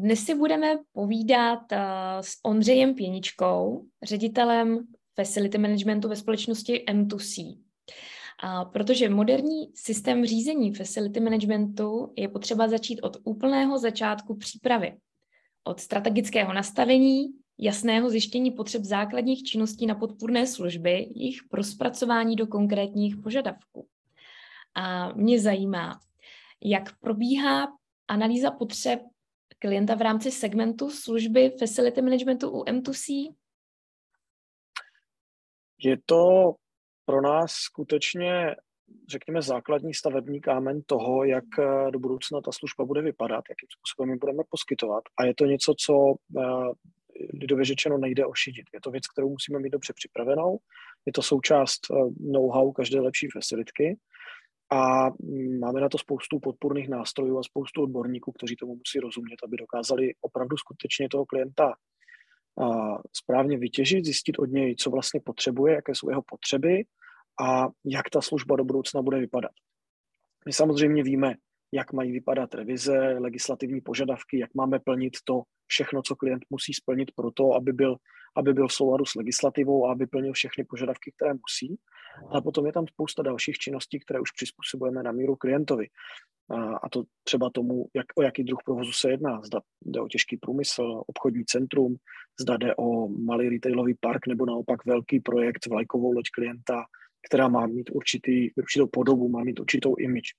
Dnes si budeme povídat uh, s Ondřejem Pěničkou, ředitelem facility managementu ve společnosti M2C. A protože moderní systém řízení facility managementu je potřeba začít od úplného začátku přípravy. Od strategického nastavení, jasného zjištění potřeb základních činností na podpůrné služby, jejich prospracování do konkrétních požadavků. A mě zajímá, jak probíhá analýza potřeb klienta v rámci segmentu služby facility managementu u M2C? Je to pro nás skutečně, řekněme, základní stavební kámen toho, jak eh, do budoucna ta služba bude vypadat, jakým způsobem ji budeme poskytovat. A je to něco, co eh, lidově řečeno nejde ošidit. Je to věc, kterou musíme mít dobře připravenou. Je to součást eh, know-how každé lepší facilitky a máme na to spoustu podpůrných nástrojů a spoustu odborníků, kteří tomu musí rozumět, aby dokázali opravdu skutečně toho klienta správně vytěžit, zjistit od něj, co vlastně potřebuje, jaké jsou jeho potřeby a jak ta služba do budoucna bude vypadat. My samozřejmě víme, jak mají vypadat revize, legislativní požadavky, jak máme plnit to všechno, co klient musí splnit pro to, aby byl, aby byl v souladu s legislativou a aby plnil všechny požadavky, které musí. Ale potom je tam spousta dalších činností, které už přizpůsobujeme na míru klientovi. A to třeba tomu, jak, o jaký druh provozu se jedná. Zda jde o těžký průmysl, obchodní centrum, zda jde o malý retailový park nebo naopak velký projekt, vlajkovou loď klienta, která má mít určitý, určitou podobu, má mít určitou image.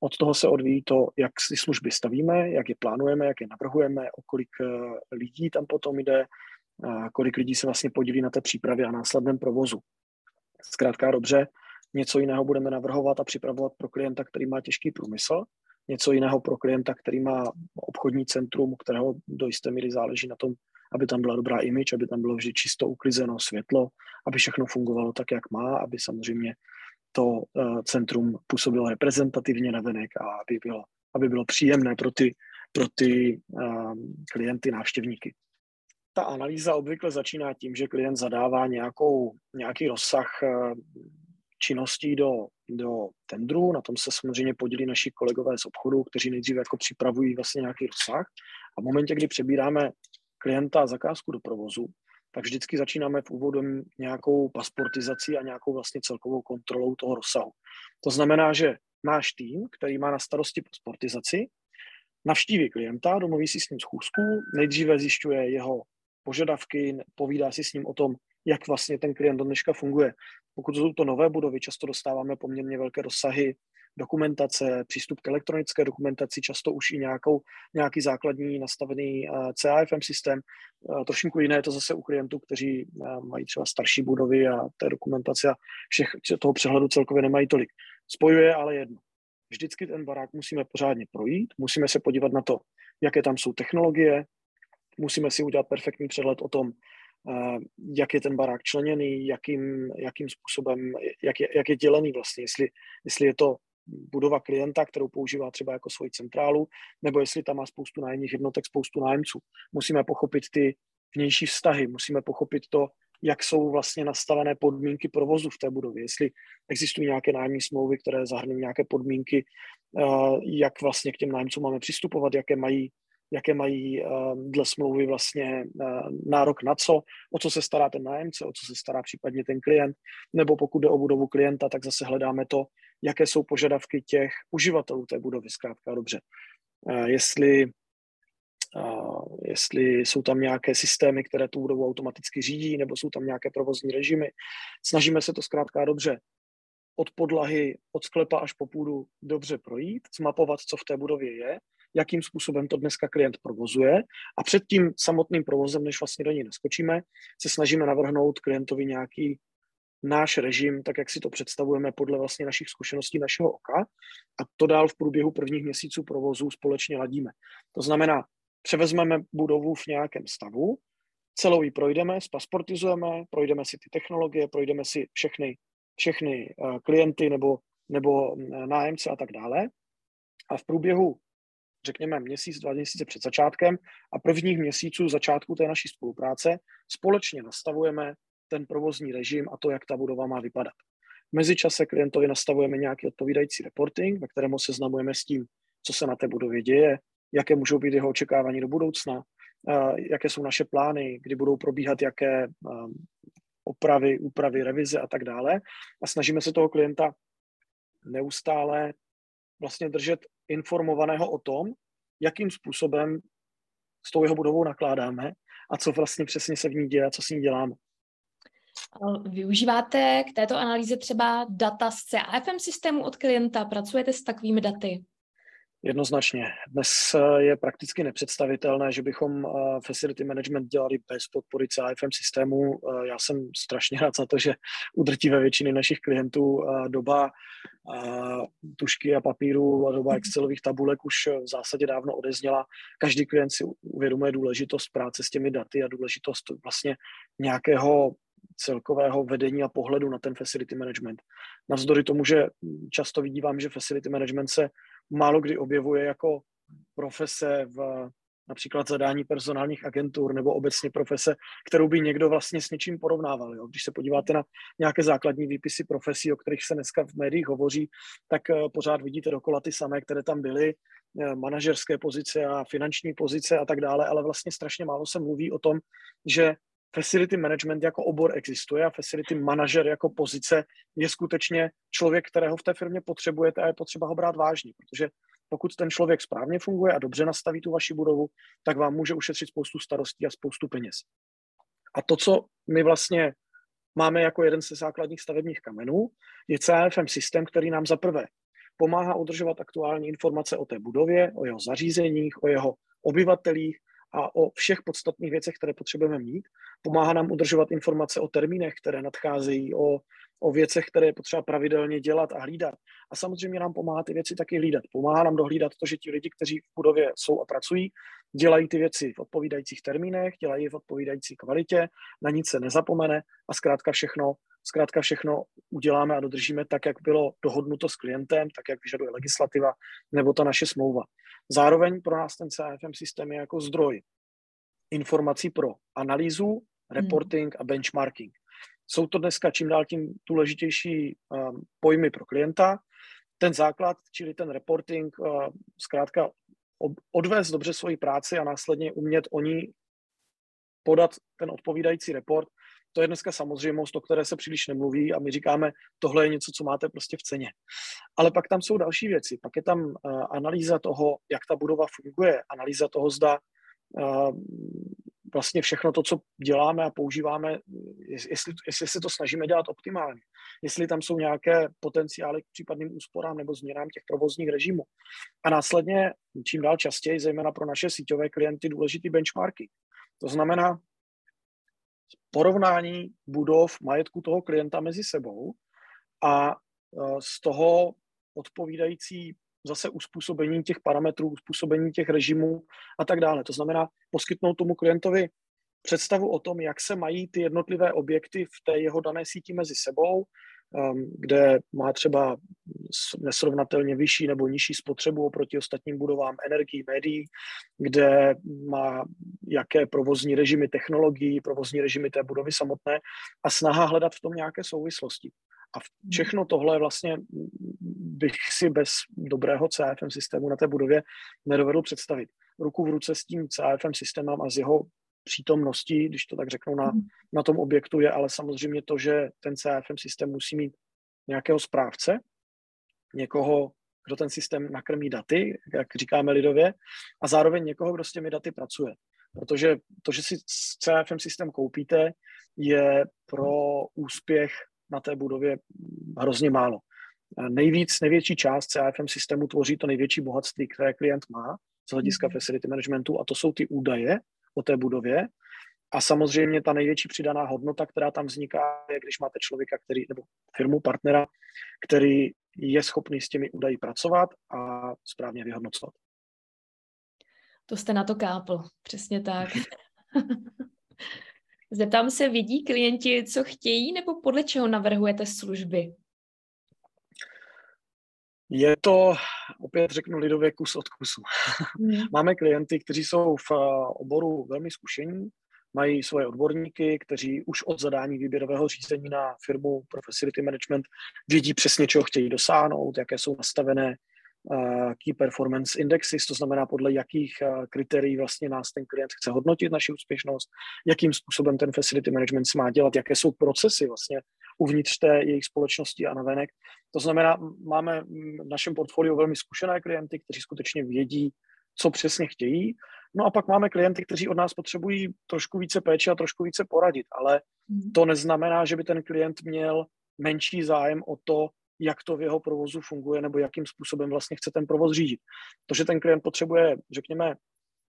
Od toho se odvíjí to, jak si služby stavíme, jak je plánujeme, jak je navrhujeme, o kolik eh, lidí tam potom jde, kolik lidí se vlastně podílí na té přípravě a následném provozu. Zkrátka dobře, něco jiného budeme navrhovat a připravovat pro klienta, který má těžký průmysl, něco jiného pro klienta, který má obchodní centrum, kterého do jisté míry záleží na tom, aby tam byla dobrá image, aby tam bylo vždy čisto uklizeno světlo, aby všechno fungovalo tak, jak má, aby samozřejmě to uh, centrum působilo reprezentativně na venek a aby bylo, aby bylo příjemné pro ty, pro ty uh, klienty, návštěvníky. Ta analýza obvykle začíná tím, že klient zadává nějakou, nějaký rozsah uh, činností do, do tendru, na tom se samozřejmě podílí naši kolegové z obchodu, kteří nejdříve jako připravují vlastně nějaký rozsah a v momentě, kdy přebíráme klienta zakázku do provozu, tak vždycky začínáme v úvodu nějakou pasportizací a nějakou vlastně celkovou kontrolou toho rozsahu. To znamená, že náš tým, který má na starosti pasportizaci, navštíví klienta, domluví si s ním schůzku, nejdříve zjišťuje jeho požadavky, povídá si s ním o tom, jak vlastně ten klient do dneška funguje. Pokud jsou to nové budovy, často dostáváme poměrně velké rozsahy dokumentace, přístup k elektronické dokumentaci, často už i nějakou, nějaký základní nastavený eh, CAFM systém. Uh, trošku jiné je to zase u klientů, kteří uh, mají třeba starší budovy a té dokumentace a všech, toho přehledu celkově nemají tolik. Spojuje ale jedno. Vždycky ten barák musíme pořádně projít, musíme se podívat na to, jaké tam jsou technologie, musíme si udělat perfektní přehled o tom, jak je ten barák členěný, jakým, jakým způsobem, jak je, jak je dělený vlastně, jestli, jestli je to budova klienta, kterou používá třeba jako svoji centrálu, nebo jestli tam má spoustu nájemních jednotek, spoustu nájemců. Musíme pochopit ty vnější vztahy, musíme pochopit to, jak jsou vlastně nastavené podmínky provozu v té budově, jestli existují nějaké nájemní smlouvy, které zahrnují nějaké podmínky, jak vlastně k těm nájemcům máme přistupovat, jaké mají jaké mají dle smlouvy vlastně nárok na co, o co se stará ten nájemce, o co se stará případně ten klient, nebo pokud jde o budovu klienta, tak zase hledáme to, jaké jsou požadavky těch uživatelů té budovy, zkrátka dobře. Jestli jestli jsou tam nějaké systémy, které tu budovu automaticky řídí, nebo jsou tam nějaké provozní režimy. Snažíme se to zkrátka dobře od podlahy, od sklepa až po půdu dobře projít, zmapovat, co v té budově je, jakým způsobem to dneska klient provozuje a před tím samotným provozem, než vlastně do něj naskočíme, se snažíme navrhnout klientovi nějaký náš režim, tak jak si to představujeme podle vlastně našich zkušeností, našeho oka a to dál v průběhu prvních měsíců provozu společně ladíme. To znamená, převezmeme budovu v nějakém stavu, celou ji projdeme, spasportizujeme, projdeme si ty technologie, projdeme si všechny, všechny uh, klienty nebo, nebo uh, nájemce a tak dále. A v průběhu, řekněme, měsíc, dva měsíce před začátkem a prvních měsíců začátku té naší spolupráce společně nastavujeme ten provozní režim a to, jak ta budova má vypadat. V mezičase klientovi nastavujeme nějaký odpovídající reporting, ve kterém ho seznamujeme s tím, co se na té budově děje, jaké můžou být jeho očekávání do budoucna, jaké jsou naše plány, kdy budou probíhat jaké opravy, úpravy, revize a tak dále. A snažíme se toho klienta neustále vlastně držet informovaného o tom, jakým způsobem s tou jeho budovou nakládáme a co vlastně přesně se v ní děje a co s ní děláme. Využíváte k této analýze třeba data z CAFM systému od klienta? Pracujete s takovými daty? Jednoznačně. Dnes eh, je prakticky nepředstavitelné, že bychom eh, facility management dělali bez podpory CAFM systému. Eh, já jsem strašně rád za to, že u drtivé většiny našich klientů doba tušky a papíru a doba mhm. Excelových tabulek už v zásadě dávno odezněla. Každý klient si uvědomuje důležitost práce s těmi daty a důležitost vlastně nějakého celkového vedení a pohledu na ten facility management. Navzdory tomu, že často vidívám, že facility management se málo kdy objevuje jako profese v například zadání personálních agentur nebo obecně profese, kterou by někdo vlastně s něčím porovnával. Jo. Když se podíváte na nějaké základní výpisy profesí, o kterých se dneska v médiích hovoří, tak eh, pořád vidíte dokola ty samé, které tam byly, eh, manažerské pozice a finanční pozice a tak dále, ale vlastně strašně málo se mluví o tom, že facility management jako obor existuje a facility manager jako pozice je skutečně člověk, kterého v té firmě potřebujete a je potřeba ho brát vážně, protože pokud ten člověk správně funguje a dobře nastaví tu vaši budovu, tak vám může ušetřit spoustu starostí a spoustu peněz. A to, co my vlastně máme jako jeden ze základních stavebních kamenů, je CFM systém, který nám za prvé pomáhá udržovat aktuální informace o té budově, o jeho zařízeních, o jeho obyvatelích, a o všech podstatných věcech, které potřebujeme mít. Pomáhá nám udržovat informace o termínech, které nadcházejí, o, o věcech, které je potřeba pravidelně dělat a hlídat. A samozřejmě nám pomáhá ty věci taky hlídat. Pomáhá nám dohlídat to, že ti lidi, kteří v budově jsou a pracují, dělají ty věci v odpovídajících termínech, dělají je v odpovídající kvalitě, na nic se nezapomene a zkrátka všechno, zkrátka všechno uděláme a dodržíme tak, jak bylo dohodnuto s klientem, tak, jak vyžaduje legislativa nebo ta naše smlouva. Zároveň pro nás ten CFM systém je jako zdroj informací pro analýzu, hmm. reporting a benchmarking. Jsou to dneska čím dál tím důležitější um, pojmy pro klienta. Ten základ, čili ten reporting, uh, zkrátka odvést dobře svoji práci a následně umět o ní podat ten odpovídající report, to je dneska samozřejmost, o které se příliš nemluví a my říkáme, tohle je něco, co máte prostě v ceně. Ale pak tam jsou další věci. Pak je tam uh, analýza toho, jak ta budova funguje, analýza toho, zda uh, vlastně všechno to, co děláme a používáme, jestli, jestli se to snažíme dělat optimálně, jestli tam jsou nějaké potenciály k případným úsporám nebo změnám těch provozních režimů. A následně čím dál častěji, zejména pro naše síťové klienty, důležitý benchmarky. To znamená porovnání budov majetku toho klienta mezi sebou a e, z toho odpovídající zase uspůsobení těch parametrů, uspůsobení těch režimů a tak dále. To znamená poskytnout tomu klientovi představu o tom, jak se mají ty jednotlivé objekty v té jeho dané síti mezi sebou, kde má třeba nesrovnatelně vyšší nebo nižší spotřebu oproti ostatním budovám energií, médií, kde má jaké provozní režimy technologií, provozní režimy té budovy samotné a snaha hledat v tom nějaké souvislosti. A všechno tohle vlastně bych si bez dobrého CFM systému na té budově nedovedl představit. Ruku v ruce s tím CFM systémem a s jeho přítomností, když to tak řeknu, na, mhm. na tom objektu je ale samozřejmě to, že ten CFM systém musí mít nějakého správce, někoho, kdo ten systém nakrmí daty, jak říkáme lidově, a zároveň někoho, kdo s těmi daty pracuje. Protože to, že si CFM systém koupíte, je pro úspěch na té budově hrozně málo. Nejvíc, největší část CFM systému tvoří to největší bohatství, které klient má z hlediska mhm. facility managementu a to jsou ty údaje o té budově. A samozřejmě ta největší přidaná hodnota, která tam vzniká, je, když máte člověka, který, nebo firmu, partnera, který je schopný s těmi údaji pracovat a správně vyhodnocovat. To jste na to kápl, přesně tak. Zeptám se, vidí klienti, co chtějí, nebo podle čeho navrhujete služby? Je to, opět řeknu lidově, kus od kusu. Mm. Máme klienty, kteří jsou v eh, oboru velmi zkušení, mají svoje odborníky, kteří už od zadání výběrového řízení na firmu pro facility management vědí přesně, čeho chtějí dosáhnout, jaké jsou nastavené Key Performance Indexes, to znamená podle jakých kritérií vlastně nás ten klient chce hodnotit naši úspěšnost, jakým způsobem ten facility management má dělat, jaké jsou procesy vlastně uvnitř té jejich společnosti a navenek. To znamená, máme v našem portfoliu velmi zkušené klienty, kteří skutečně vědí, co přesně chtějí. No a pak máme klienty, kteří od nás potřebují trošku více péče a trošku více poradit, ale hmm. to neznamená, že by ten klient měl menší zájem o to, jak to v jeho provozu funguje nebo jakým způsobem vlastně chce ten provoz řídit. To, že ten klient potřebuje, řekněme,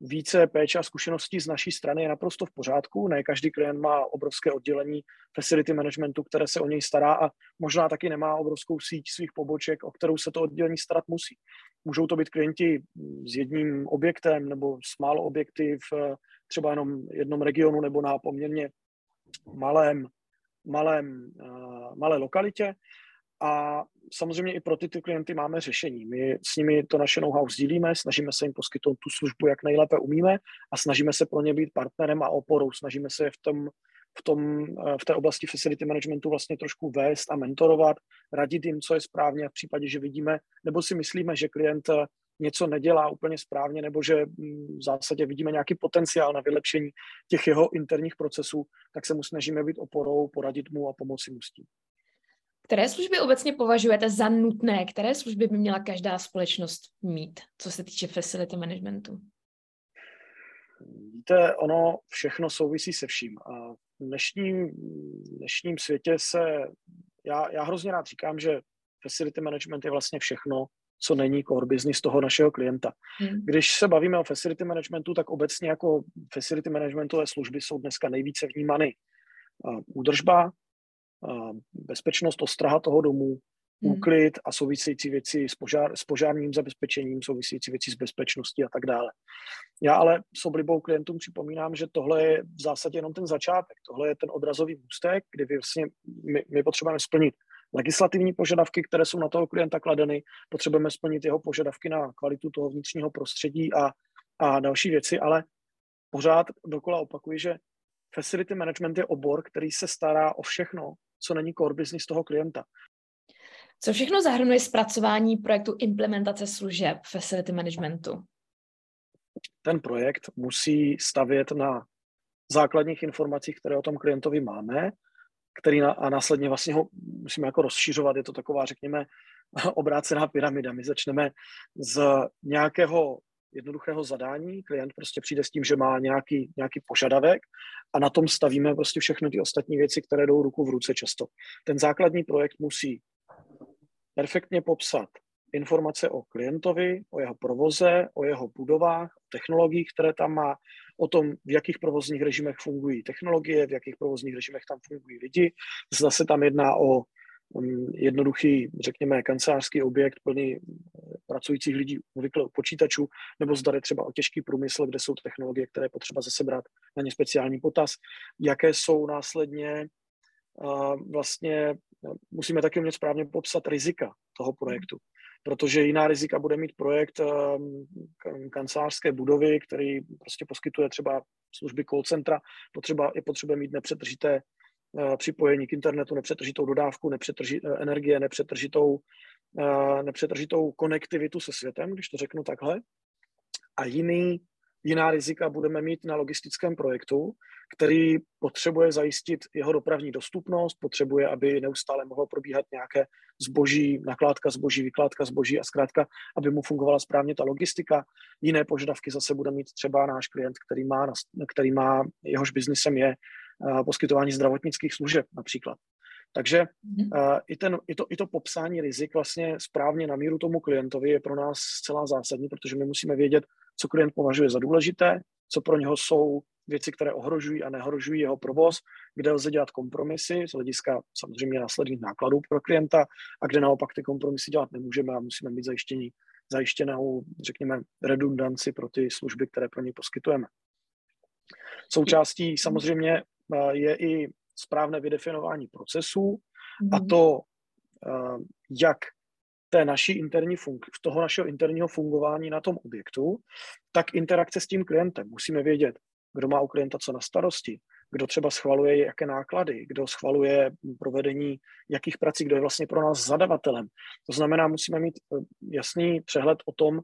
více péče a zkušeností z naší strany je naprosto v pořádku. Ne každý klient má obrovské oddělení facility managementu, které se o něj stará a možná taky nemá obrovskou síť svých poboček, o kterou se to oddělení starat musí. Můžou to být klienti s jedním objektem nebo s málo objekty v třeba jenom jednom regionu nebo na poměrně malém, malém, uh, malé lokalitě. A samozřejmě i pro tyto klienty máme řešení. My s nimi to naše know-how sdílíme, snažíme se jim poskytnout tu službu, jak nejlépe umíme a snažíme se pro ně být partnerem a oporou. Snažíme se v tom, v, tom, eh, v té oblasti facility managementu vlastně trošku vést a mentorovat, radit jim, co je správně v případě, že vidíme, nebo si myslíme, že klient eh, něco nedělá úplně správně, nebo že mm, v zásadě vidíme nějaký potenciál na vylepšení těch jeho interních procesů, tak se mu snažíme být oporou, poradit mu a pomoci mu s tím. Které služby obecně považujete za nutné? Které služby by měla každá společnost mít, co se týče facility managementu? Víte, ono všechno souvisí se vším. A v dnešním, dnešním světě se, já, já hrozně rád říkám, že facility management je vlastně všechno, co není core business toho našeho klienta. Hmm. Když se bavíme o facility managementu, tak obecně jako facility managementové služby jsou dneska nejvíce vnímány údržba, bezpečnost, ostraha toho domu, hmm. úklid a související věci s, požár, s požárním zabezpečením, související věci s bezpečností a tak dále. Já ale s oblibou klientům připomínám, že tohle je v zásadě jenom ten začátek. Tohle je ten odrazový můstek, kdy vlastně my, my potřebujeme splnit legislativní požadavky, které jsou na toho klienta kladeny, potřebujeme splnit jeho požadavky na kvalitu toho vnitřního prostředí a, a další věci, ale pořád dokola opakuji, že facility management je obor, který se stará o všechno, co není core business toho klienta. Co všechno zahrnuje zpracování projektu implementace služeb facility managementu? Ten projekt musí stavět na základních informacích, které o tom klientovi máme, který na, a následně vlastně ho musíme jako rozšířovat. Je to taková, řekněme, obrácená pyramida. My začneme z nějakého jednoduchého zadání. Klient prostě přijde s tím, že má nějaký, nějaký požadavek a na tom stavíme prostě všechny ty ostatní věci, které jdou ruku v ruce často. Ten základní projekt musí perfektně popsat informace o klientovi, o jeho provoze, o jeho budovách, o technologiích, které tam má, o tom, v jakých provozních režimech fungují technologie, v jakých provozních režimech tam fungují lidi. Zase tam jedná o jednoduchý, řekněme, kancelářský objekt plný eh, pracujících lidí obvykle u počítačů, nebo zda třeba o těžký průmysl, kde jsou technologie, které potřeba zase brát na ně speciální potaz. Jaké jsou následně vlastně, eh, musíme taky umět správně popsat rizika toho projektu, protože jiná rizika bude mít projekt eh, kancelářské budovy, který prostě poskytuje třeba služby call centra, potřeba, je potřeba mít nepřetržité Eh, připojení k internetu, nepřetržitou dodávku, nepřetrži, eh, energie, nepřetržitou, eh, nepřetržitou konektivitu se světem, když to řeknu takhle. A jiný, jiná rizika budeme mít na logistickém projektu, který potřebuje zajistit jeho dopravní dostupnost, potřebuje, aby neustále mohlo probíhat nějaké zboží, nakládka zboží, vykládka zboží a zkrátka, aby mu fungovala správně ta logistika. Jiné požadavky zase bude mít třeba náš klient, který má, který má jehož biznisem je poskytování zdravotnických služeb například. Takže uh, i, ten, i, to, i to popsání rizik vlastně správně na míru tomu klientovi je pro nás zcela zásadní, protože my musíme vědět, co klient považuje za důležité, co pro něho jsou věci, které ohrožují a nehrožují jeho provoz, kde lze dělat kompromisy z hlediska samozřejmě následných nákladů pro klienta a kde naopak ty kompromisy dělat nemůžeme a musíme mít zajištění, zajištěnou, řekněme, redundanci pro ty služby, které pro ně poskytujeme. Součástí samozřejmě je i správné vydefinování procesů a mhm. to, jak té naší interní funk- toho našeho interního fungování na tom objektu, tak interakce s tím klientem. Musíme vědět, kdo má u klienta co na starosti, kdo třeba schvaluje jaké náklady, kdo schvaluje provedení jakých prací, kdo je vlastně pro nás zadavatelem. To znamená, musíme mít eh, jasný přehled o tom,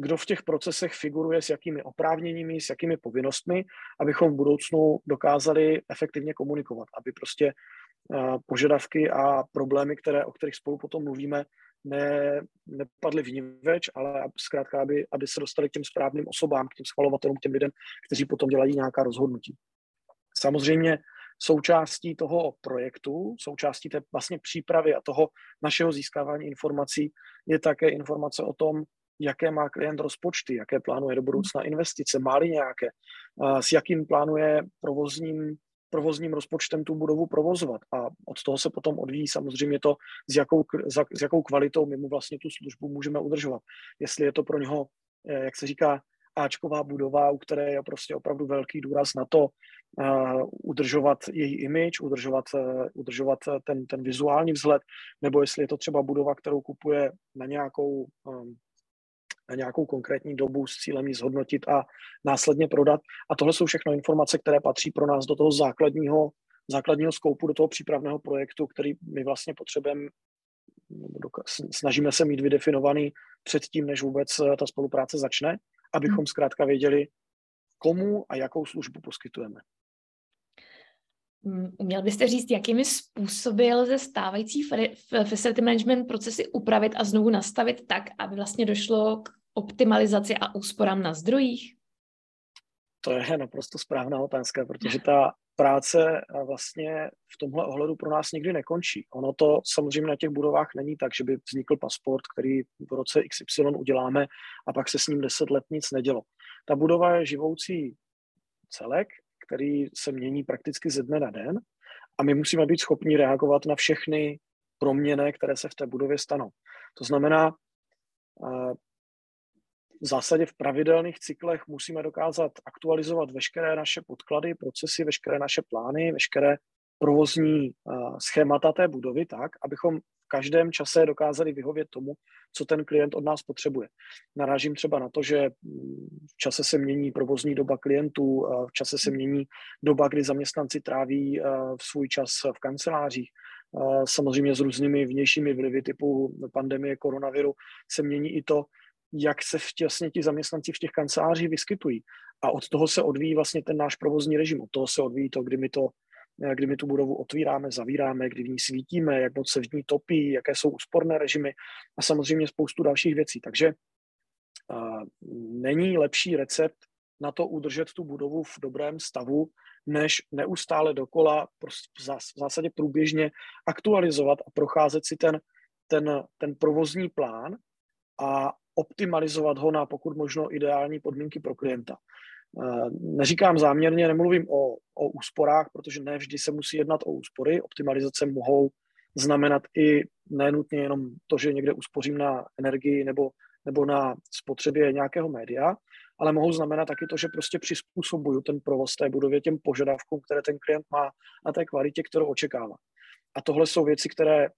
kdo v těch procesech figuruje, s jakými oprávněními, s jakými povinnostmi, abychom v budoucnu dokázali efektivně komunikovat, aby prostě eh, požadavky a problémy, které, o kterých spolu potom mluvíme, ne, nepadly vníveč, ale zkrátka, aby, aby se dostali k těm správným osobám, k těm schvalovatelům, k těm lidem, kteří potom dělají nějaká rozhodnutí. Samozřejmě součástí toho projektu, součástí té vlastně přípravy a toho našeho získávání informací je také informace o tom, jaké má klient rozpočty, jaké plánuje do budoucna investice, má nějaké, s jakým plánuje provozním, provozním rozpočtem tu budovu provozovat. A od toho se potom odvíjí samozřejmě to, s jakou, s jakou kvalitou my mu vlastně tu službu můžeme udržovat. Jestli je to pro něho, eh, jak se říká, Ačková budova, u které je prostě opravdu velký důraz na to uh, udržovat její image, udržovat, uh, udržovat ten, ten vizuální vzhled, nebo jestli je to třeba budova, kterou kupuje na nějakou um, na nějakou konkrétní dobu s cílem ji zhodnotit a následně prodat. A tohle jsou všechno informace, které patří pro nás do toho základního, základního skoupu, do toho přípravného projektu, který my vlastně potřebujeme, snažíme se mít vydefinovaný předtím, než vůbec eh, ta spolupráce začne, abychom hmm. zkrátka věděli, komu a jakou službu poskytujeme. Měl byste říct, jakými způsoby lze stávající facility management procesy upravit a znovu nastavit tak, aby vlastně došlo k optimalizaci a úsporám na zdrojích? To je naprosto správná otázka, protože ta práce vlastně v tomhle ohledu pro nás nikdy nekončí. Ono to samozřejmě na těch budovách není tak, že by vznikl pasport, který v roce XY uděláme a pak se s ním deset let nic nedělo. Ta budova je živoucí celek, který se mění prakticky ze dne na den a my musíme být schopni reagovat na všechny proměny, které se v té budově stanou. To znamená, v zásadě v pravidelných cyklech musíme dokázat aktualizovat veškeré naše podklady, procesy, veškeré naše plány, veškeré provozní schémata té budovy tak, abychom v každém čase dokázali vyhovět tomu, co ten klient od nás potřebuje. Narážím třeba na to, že v čase se mění provozní doba klientů, v čase se mění doba, kdy zaměstnanci tráví v svůj čas v kancelářích. Samozřejmě s různými vnějšími vlivy typu pandemie koronaviru se mění i to, jak se vlastně ti zaměstnanci v těch kancelářích vyskytují. A od toho se odvíjí vlastně ten náš provozní režim. Od toho se odvíjí to, kdy my, to, kdy my tu budovu otvíráme, zavíráme, kdy v ní svítíme, jak moc se v ní topí, jaké jsou úsporné režimy a samozřejmě spoustu dalších věcí. Takže uh, není lepší recept na to udržet tu budovu v dobrém stavu, než neustále dokola v zásadě průběžně aktualizovat a procházet si ten, ten, ten provozní plán a optimalizovat ho na pokud možno ideální podmínky pro klienta. Eh, neříkám záměrně, nemluvím o, o úsporách, protože ne vždy se musí jednat o úspory. Optimalizace mohou znamenat i nenutně jenom to, že někde uspořím na energii nebo, nebo na spotřebě nějakého média, ale mohou znamenat taky to, že prostě přizpůsobuju ten provoz té budově těm požadavkům, které ten klient má a té kvalitě, kterou očekává. A tohle jsou věci, které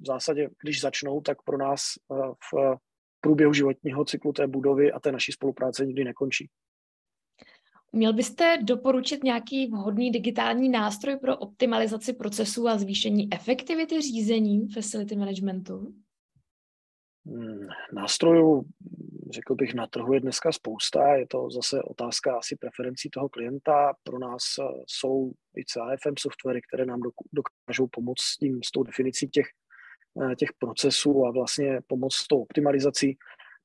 v zásadě, když začnou, tak pro nás eh, v průběhu životního cyklu té budovy a té naší spolupráce nikdy nekončí. Měl byste doporučit nějaký vhodný digitální nástroj pro optimalizaci procesů a zvýšení efektivity řízení facility managementu? Hmm, nástrojů, řekl bych, na trhu je dneska spousta. Je to zase otázka asi preferencí toho klienta. Pro nás eh, jsou i CAFM softwary, které nám dokážou pomoct s, tím, s tou definicí těch těch procesů a vlastně pomoct s tou optimalizací.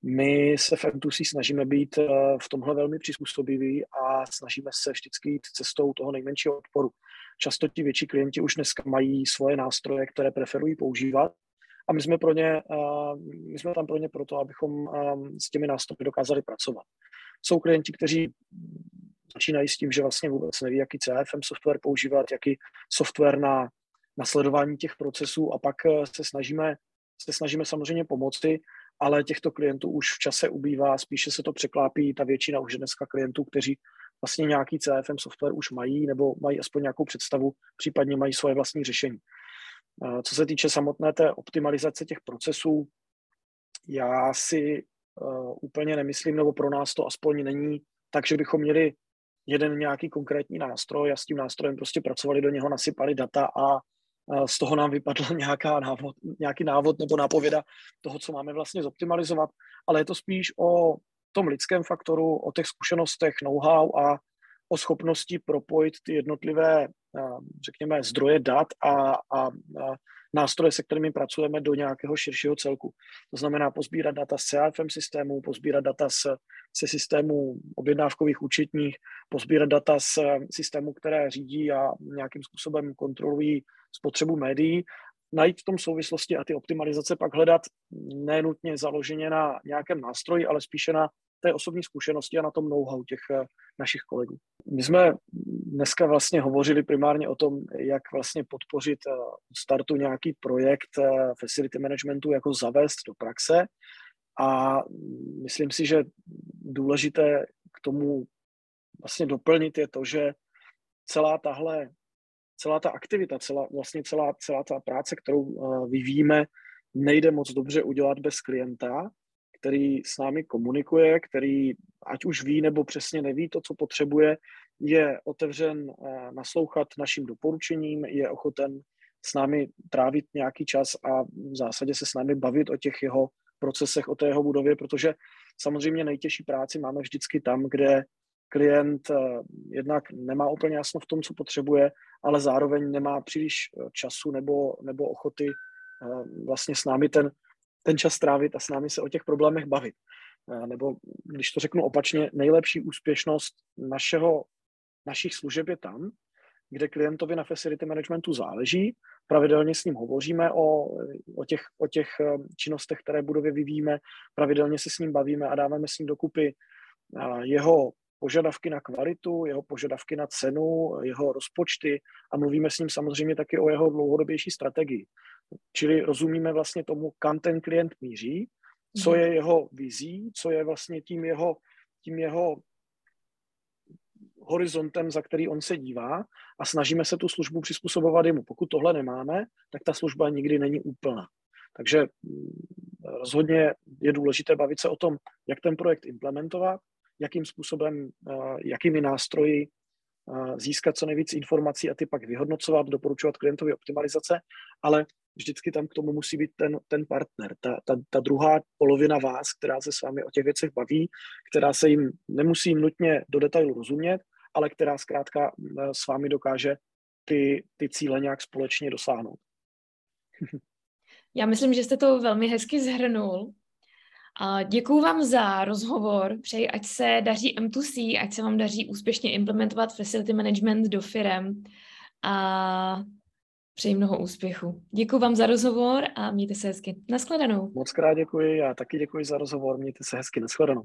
My se v M2C snažíme být eh, v tomhle velmi přizpůsobiví a snažíme se vždycky jít cestou toho nejmenšího odporu. Často ti větší klienti už dneska mají svoje nástroje, které preferují používat a my jsme, pro ně, eh, my jsme tam pro ně proto, abychom s těmi nástroji dokázali pracovat. Jsou klienti, kteří začínají s tím, že vlastně vůbec neví, jaký CFM software používat, jaký software na na sledování těch procesů a pak eh, se snažíme, se snažíme samozřejmě pomoci, ale těchto klientů už v čase ubývá, spíše se to překlápí, ta většina už dneska klientů, kteří vlastně nějaký CFM software už mají nebo mají aspoň nějakou představu, případně mají svoje vlastní řešení. Eh, co se týče samotné té optimalizace těch procesů, já si uh, úplně nemyslím, nebo pro nás to aspoň není tak, že bychom měli jeden nějaký konkrétní nástroj a s tím nástrojem prostě pracovali do něho, nasypali data a z toho nám vypadl nějaká návod, nějaký návod nebo nápověda toho, co máme vlastně zoptimalizovat, ale je to spíš o tom lidském faktoru, o těch zkušenostech, know-how a o schopnosti propojit ty jednotlivé, řekněme, zdroje dat a, a, a nástroje, se kterými pracujeme do nějakého širšího celku. To znamená pozbírat data z CRFM systému, pozbírat data z, se systému objednávkových účetních, pozbírat data z systému, které řídí a nějakým způsobem kontrolují spotřebu médií, najít v tom souvislosti a ty optimalizace pak hledat nenutně založeně na nějakém nástroji, ale spíše na té osobní zkušenosti a na tom know-how těch eh, našich kolegů. My jsme dneska vlastně hovořili primárně o tom, jak vlastně podpořit eh, startu nějaký projekt eh, facility managementu, jako zavést do praxe a myslím si, že důležité k tomu vlastně doplnit je to, že celá tahle, celá ta aktivita, celá, vlastně celá, celá ta práce, kterou vyvíjíme, nejde moc dobře udělat bez klienta, který s námi komunikuje, který ať už ví nebo přesně neví to, co potřebuje, je otevřen eh, naslouchat našim doporučením, je ochoten s námi trávit nějaký čas a v zásadě se s námi bavit o těch jeho procesech, o té jeho budově, protože samozřejmě nejtěžší práci máme vždycky tam, kde klient eh, jednak nemá úplně jasno v tom, co potřebuje, ale zároveň nemá příliš eh, času nebo, nebo ochoty vlastně s námi ten ten čas trávit a s námi se o těch problémech bavit. Nebo když to řeknu opačně, nejlepší úspěšnost našeho, našich služeb je tam, kde klientovi na facility managementu záleží. Pravidelně s ním hovoříme o, o, těch, o těch eh, činnostech, které budově vyvíjíme, pravidelně se s ním bavíme a dáváme s ním dokupy jeho požadavky na kvalitu, jeho požadavky na cenu, jeho rozpočty a mluvíme s ním samozřejmě taky o jeho dlouhodobější strategii. Čili rozumíme vlastně tomu, kam ten klient míří, co mhm. je jeho vizí, co je vlastně tím jeho, tím jeho horizontem, za který on se dívá a snažíme se tu službu přizpůsobovat jemu. Pokud tohle nemáme, tak ta služba nikdy není úplná. Takže mm, rozhodně je důležité bavit se o tom, jak ten projekt implementovat, jakým způsobem, eh, jakými nástroji eh, získat co nejvíc informací a ty pak vyhodnocovat, doporučovat klientovi optimalizace, ale vždycky tam k tomu musí být ten, ten partner, ta, ta, ta druhá polovina vás, která se s vámi o těch věcech baví, která se jim nemusí nutně do detailu rozumět, ale která zkrátka eh, s vámi dokáže ty, ty cíle nějak společně dosáhnout. Já myslím, že jste to velmi hezky zhrnul. Děkuji vám za rozhovor. Přeji, ať se daří M2C, ať se vám daří úspěšně implementovat facility management do firem a přeji mnoho úspěchu. Děkuji vám za rozhovor a mějte se hezky. Naschledanou. Moc krát děkuji, já taky děkuji za rozhovor, mějte se hezky. Naschledanou.